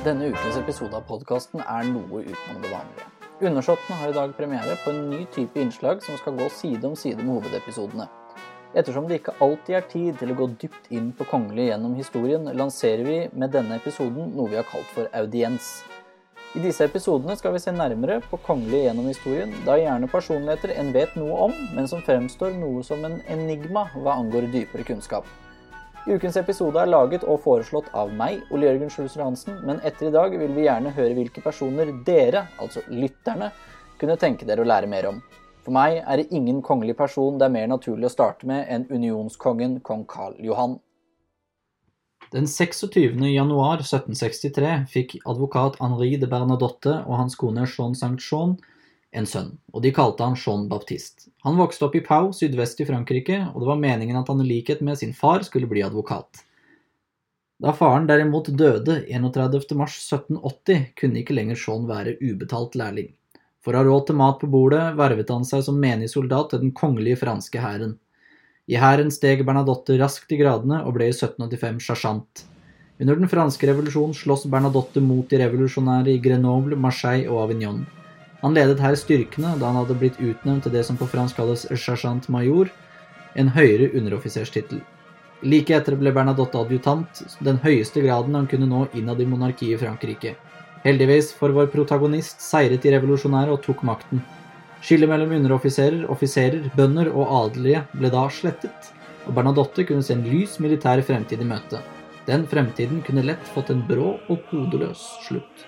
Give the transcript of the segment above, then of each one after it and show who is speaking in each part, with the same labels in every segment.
Speaker 1: Denne ukens episode av podkasten er noe utenom det vanlige. Undersåttene har i dag premiere på en ny type innslag som skal gå side om side med hovedepisodene. Ettersom det ikke alltid er tid til å gå dypt inn på kongelige gjennom historien, lanserer vi med denne episoden noe vi har kalt for audiens. I disse episodene skal vi se nærmere på kongelige gjennom historien, da gjerne personligheter en vet noe om, men som fremstår noe som en enigma hva angår dypere kunnskap. Ukens episode er laget og foreslått av meg, Ole Jørgen Schulzer Hansen, men etter i dag vil vi gjerne høre hvilke personer dere, altså lytterne, kunne tenke dere å lære mer om. For meg er det ingen kongelig person det er mer naturlig å starte med enn unionskongen kong Karl Johan.
Speaker 2: Den 26. januar 1763 fikk advokat Henri de Bernadotte og hans kone Jean Saint-Jean en sønn, og de kalte han Jean Baptiste. Han vokste opp i Pau, sydvest i Frankrike, og det var meningen at han i likhet med sin far skulle bli advokat. Da faren derimot døde 31. mars 1780, kunne ikke lenger Jean være ubetalt lærling. For å ha råd til mat på bordet vervet han seg som menig soldat til den kongelige franske hæren. I hæren steg Bernadotte raskt i gradene og ble i 1785 sersjant. Under den franske revolusjonen sloss Bernadotte mot de revolusjonære i Grenoble, Marseille og Avignon. Han ledet her styrkene da han hadde blitt utnevnt til det som på fransk kalles sergeant major, en høyere underoffiserstittel. Like etter ble Bernadotte adjutant, den høyeste graden han kunne nå innad i monarkiet i Frankrike. Heldigvis for vår protagonist seiret de revolusjonære og tok makten. Skillet mellom underoffiserer, offiserer, bønder og adelige ble da slettet, og Bernadotte kunne se en lys militær fremtid i møte. Den fremtiden kunne lett fått en brå og hodeløs slutt.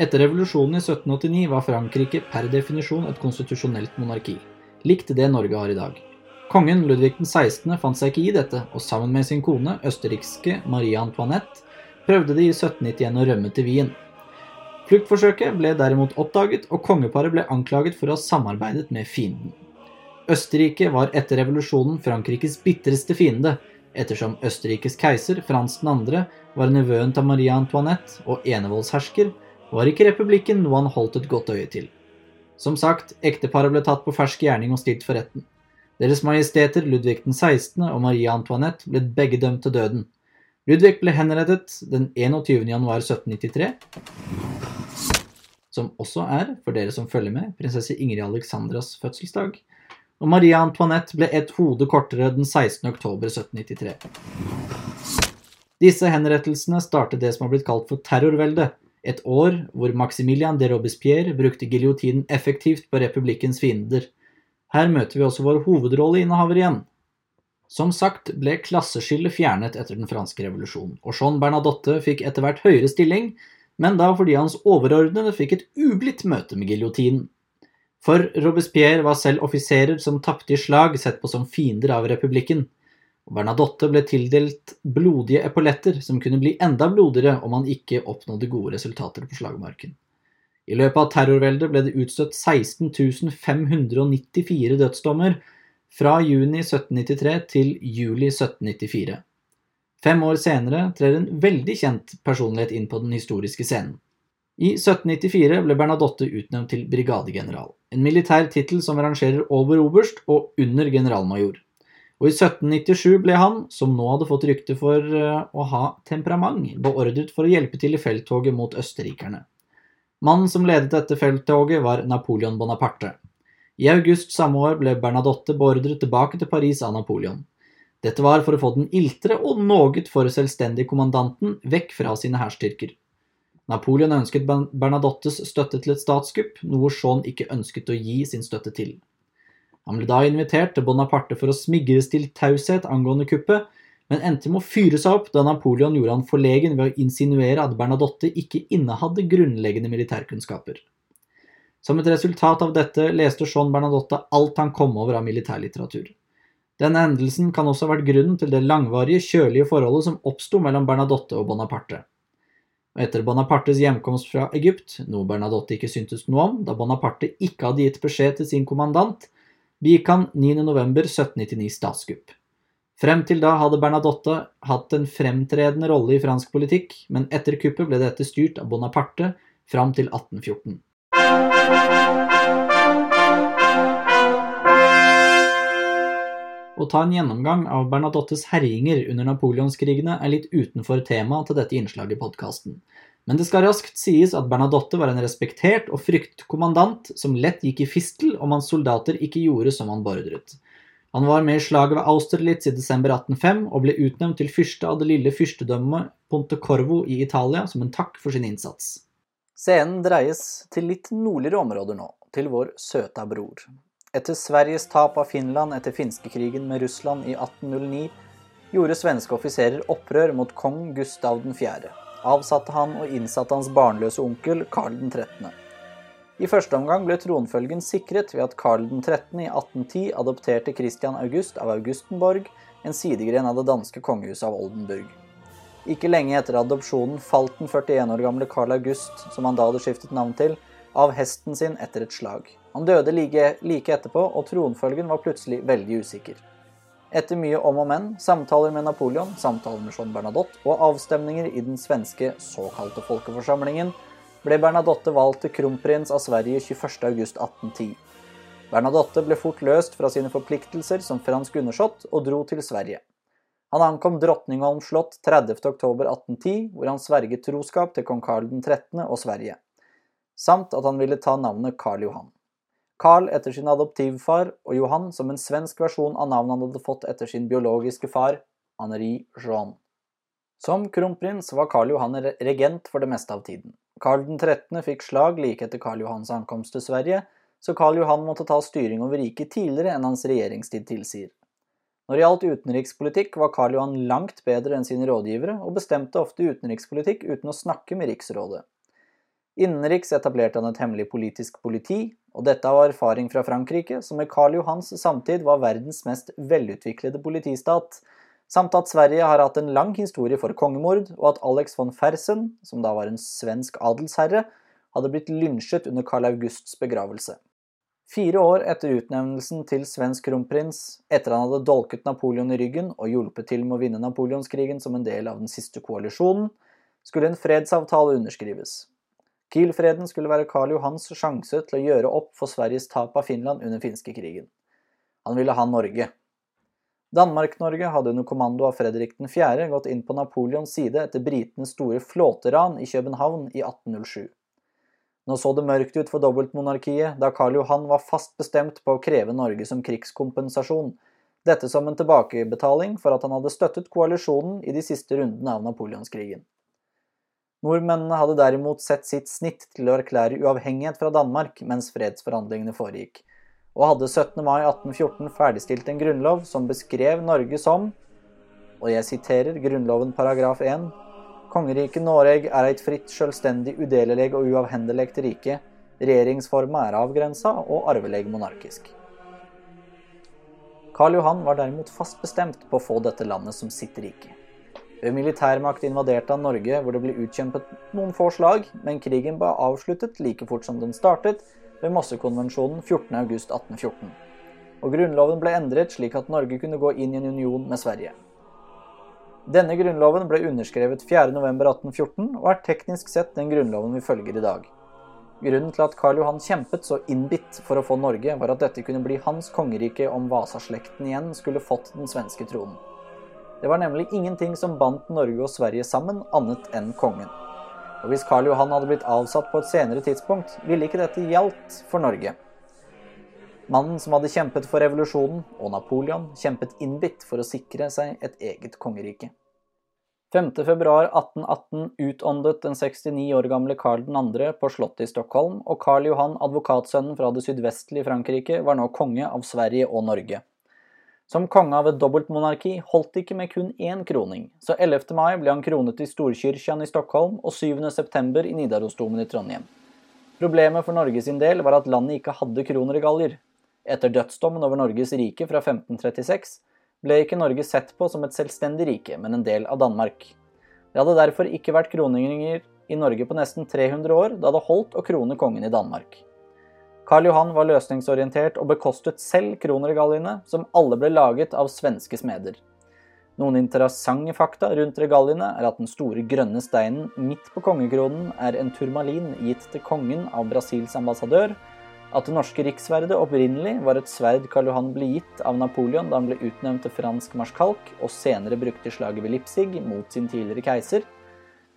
Speaker 2: Etter revolusjonen i 1789 var Frankrike per definisjon et konstitusjonelt monarki, likt det Norge har i dag. Kongen Ludvig 16. fant seg ikke i dette, og sammen med sin kone, østerrikske Marie Antoinette, prøvde de i 1791 å rømme til Wien. Fluktforsøket ble derimot oppdaget, og kongeparet ble anklaget for å ha samarbeidet med fienden. Østerrike var etter revolusjonen Frankrikes bitreste fiende, ettersom Østerrikes keiser, Frans 2., var nevøen til Marie Antoinette og enevoldshersker, var ikke republikken noe han holdt et godt øye til. Som sagt, ekteparet ble tatt på fersk gjerning og stilt for retten. Deres Majesteter Ludvig 16. og Marie Antoinette ble begge dømt til døden. Ludvig ble henrettet den 21. januar 1793 som også er, for dere som følger med, prinsesse Ingrid Alexandras fødselsdag. Og Maria Antoinette ble et hode kortere den 16. oktober 1793. Disse henrettelsene startet det som har blitt kalt for terrorveldet, et år hvor Maximilian de Robespierre brukte giljotinen effektivt på republikkens fiender. Her møter vi også vår hovedrolleinnehaver igjen. Som sagt ble klasseskillet fjernet etter den franske revolusjonen, og Jean Bernadotte fikk etter hvert høyere stilling, men da fordi hans overordnede fikk et ublidt møte med giljotinen. For Robespierre var selv offiserer som tapte i slag, sett på som fiender av republikken. Bernadotte ble tildelt blodige epauletter, som kunne bli enda blodigere om han ikke oppnådde gode resultater på slagmarken. I løpet av terrorveldet ble det utstøtt 16 594 dødsdommer fra juni 1793 til juli 1794. Fem år senere trer en veldig kjent personlighet inn på den historiske scenen. I 1794 ble Bernadotte utnevnt til brigadegeneral, en militær tittel som rangerer over oberst og under generalmajor. Og i 1797 ble han, som nå hadde fått rykte for eh, å ha temperament, beordret for å hjelpe til i felttoget mot østerrikerne. Mannen som ledet dette felttoget, var Napoleon Bonaparte. I august samme år ble Bernadotte beordret tilbake til Paris av Napoleon. Dette var for å få den iltre og noget for selvstendige kommandanten vekk fra sine hærstyrker. Napoleon ønsket Bernadottes støtte til et statskupp, noe Shaun ikke ønsket å gi sin støtte til. Han ble da invitert til Bonaparte for å smigres til taushet angående kuppet, men endte med å fyre seg opp da Napoleon gjorde han forlegen ved å insinuere at Bernadotte ikke innehadde grunnleggende militærkunnskaper. Som et resultat av dette leste Jean Bernadotte alt han kom over av militærlitteratur. Denne hendelsen kan også ha vært grunnen til det langvarige, kjølige forholdet som oppsto mellom Bernadotte og Bonaparte. Og etter Bonapartes hjemkomst fra Egypt, noe Bernadotte ikke syntes noe om, da Bonaparte ikke hadde gitt beskjed til sin kommandant, begikk han 9.11.1799 statskupp. Frem til da hadde Bernadotte hatt en fremtredende rolle i fransk politikk, men etter kuppet ble dette styrt av Bonaparte fram til 1814. Å ta en gjennomgang av Bernadottes herjinger under napoleonskrigene er litt utenfor temaet til dette innslaget i podkasten. Men det skal raskt sies at Bernadotte var en respektert og fryktet kommandant som lett gikk i fistel om hans soldater ikke gjorde som han beordret. Han var med i slaget ved Austerlitz i desember 1805 og ble utnevnt til fyrste av det lille fyrstedømmet Ponte Corvo i Italia som en takk for sin innsats.
Speaker 1: Scenen dreies til litt nordligere områder nå, til vår søta bror. Etter Sveriges tap av Finland etter finskekrigen med Russland i 1809 gjorde svenske offiserer opprør mot kong Gustav 4., avsatte han og innsatte hans barnløse onkel Karl 13. I første omgang ble tronfølgen sikret ved at Karl 13. i 1810 adopterte Christian August av Augustenborg, en sidegren av det danske kongehuset av Oldenburg. Ikke lenge etter adopsjonen falt den 41 år gamle Carl August, som han da hadde skiftet navn til, av hesten sin etter et slag. Han døde like, like etterpå, og tronfølgen var plutselig veldig usikker. Etter mye om og men, samtaler med Napoleon, samtaler med Jean Bernadotte og avstemninger i den svenske såkalte folkeforsamlingen, ble Bernadotte valgt til kronprins av Sverige 21.8.1810. Bernadotte ble fort løst fra sine forpliktelser som fransk undersått og dro til Sverige. Han ankom Drottningholm slott 30.10.1810, hvor han sverget troskap til kong Karl 13. og Sverige, samt at han ville ta navnet Karl Johan. Carl etter sin adoptivfar, og Johan som en svensk versjon av navnet han hadde fått etter sin biologiske far, Henri Jean. Som kronprins var Karl Johan regent for det meste av tiden. Karl 13. fikk slag like etter Karl Johans ankomst til Sverige, så Karl Johan måtte ta styring over riket tidligere enn hans regjeringstid tilsier. Når det gjaldt utenrikspolitikk, var Karl Johan langt bedre enn sine rådgivere, og bestemte ofte utenrikspolitikk uten å snakke med riksrådet. Innenriks etablerte han et hemmelig politisk politi, og dette av erfaring fra Frankrike, som med Karl Johans samtid var verdens mest velutviklede politistat, samt at Sverige har hatt en lang historie for kongemord, og at Alex von Fersen, som da var en svensk adelsherre, hadde blitt lynsjet under Karl Augusts begravelse. Fire år etter utnevnelsen til svensk kronprins, etter han hadde dolket Napoleon i ryggen og hjulpet til med å vinne napoleonskrigen som en del av den siste koalisjonen, skulle en fredsavtale underskrives. Kiel-freden skulle være Karl Johans sjanse til å gjøre opp for Sveriges tap av Finland under finskekrigen. Han ville ha Norge. Danmark-Norge hadde under kommando av Fredrik 4. gått inn på Napoleons side etter britenes store flåteran i København i 1807. Nå så det mørkt ut for dobbeltmonarkiet, da Karl Johan var fast bestemt på å kreve Norge som krigskompensasjon, dette som en tilbakebetaling for at han hadde støttet koalisjonen i de siste rundene av napoleonskrigen. Nordmennene hadde derimot sett sitt snitt til å erklære uavhengighet fra Danmark mens fredsforhandlingene foregikk, og hadde 17. mai 1814 ferdigstilt en grunnlov som beskrev Norge som, og jeg siterer Grunnloven paragraf 1, Kongeriket Noreg er eit fritt, sjølvstendig, udeleleg og uavhendelegt rike. Regjeringsforma er avgrensa og arveleg monarkisk. Karl Johan var derimot fast bestemt på å få dette landet som sitt rike. Militærmakt invaderte han Norge, hvor det ble utkjempet noen få slag, men krigen ble avsluttet like fort som den startet, ved Mossekonvensjonen 14.8.1814. Og grunnloven ble endret slik at Norge kunne gå inn i en union med Sverige. Denne grunnloven ble underskrevet 4.11.1814, og er teknisk sett den grunnloven vi følger i dag. Grunnen til at Karl Johan kjempet så innbitt for å få Norge, var at dette kunne bli hans kongerike om Vasaslekten igjen skulle fått den svenske tronen. Det var nemlig ingenting som bandt Norge og Sverige sammen, annet enn kongen. Og hvis Karl Johan hadde blitt avsatt på et senere tidspunkt, ville ikke dette gjaldt for Norge. Mannen som hadde kjempet for revolusjonen, og Napoleon, kjempet innbitt for å sikre seg et eget kongerike. 5.2.1818 utåndet den 69 år gamle Karl 2. på slottet i Stockholm, og Karl Johan, advokatsønnen fra det sydvestlige Frankrike, var nå konge av Sverige og Norge. Som konge av et dobbeltmonarki holdt det ikke med kun én kroning, så 11. mai ble han kronet i Storkirkjan i Stockholm og 7. september i Nidarosdomen i Trondheim. Problemet for Norge sin del var at landet ikke hadde kroner i galler. Etter dødsdommen over Norges rike fra 1536 ble ikke Norge sett på som et selvstendig rike, men en del av Danmark. Det hadde derfor ikke vært kroninger i Norge på nesten 300 år, da det holdt å krone kongen i Danmark. Karl Johan var løsningsorientert og bekostet selv kronregaljene, som alle ble laget av svenske smeder. Noen interessante fakta rundt regaliene er at den store grønne steinen midt på kongekronen er en turmalin gitt til kongen av Brasils ambassadør, at det norske rikssverdet opprinnelig var et sverd Karl Johan ble gitt av Napoleon da han ble utnevnt til fransk marskalk og senere brukte i slaget ved Lipsig mot sin tidligere keiser,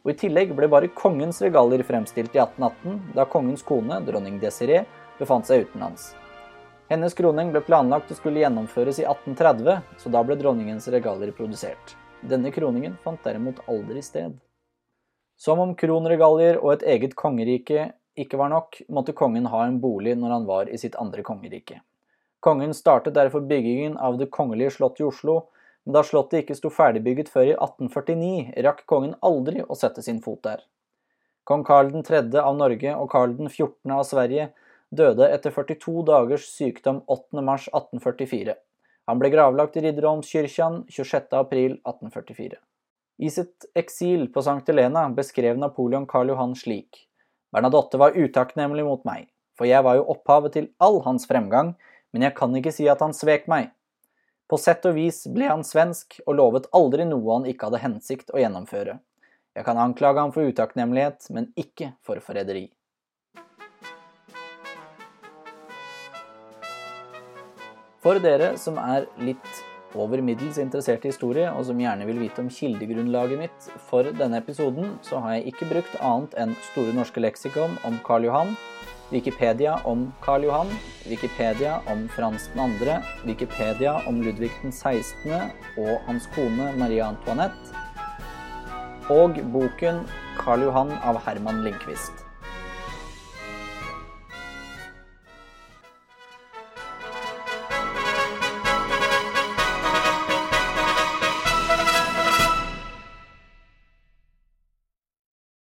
Speaker 1: Og I tillegg ble bare kongens regalier fremstilt i 1818, da kongens kone, dronning Desiree, befant seg utenlands. Hennes kroning ble planlagt og skulle gjennomføres i 1830, så da ble dronningens regalier produsert. Denne kroningen fant derimot aldri sted. Som om kronregalier og et eget kongerike ikke var nok, måtte kongen ha en bolig når han var i sitt andre kongerike. Kongen startet derfor byggingen av Det kongelige slottet i Oslo, men da slottet ikke sto ferdigbygget før i 1849, rakk kongen aldri å sette sin fot der. Kong Karl 3. av Norge og Karl 14. av Sverige døde etter 42 dagers sykdom 8. mars 1844. Han ble gravlagt i Ridderholmskirken 26. april 1844. I sitt eksil på St. Helena beskrev Napoleon Karl Johan slik Bernadotte var utakknemlig mot meg, for jeg var jo opphavet til all hans fremgang, men jeg kan ikke si at han svek meg. På sett og vis ble han svensk og lovet aldri noe han ikke hadde hensikt å gjennomføre. Jeg kan anklage ham for utakknemlighet, men ikke for forræderi. For dere som er litt over middels interessert i historie, og som gjerne vil vite om kildegrunnlaget mitt for denne episoden, så har jeg ikke brukt annet enn Store norske leksikon om Karl Johan, Wikipedia om Karl Johan, Wikipedia om Frans 2., Wikipedia om Ludvig den 16. og hans kone Marie Antoinette, og boken Karl Johan av Herman Lindqvist.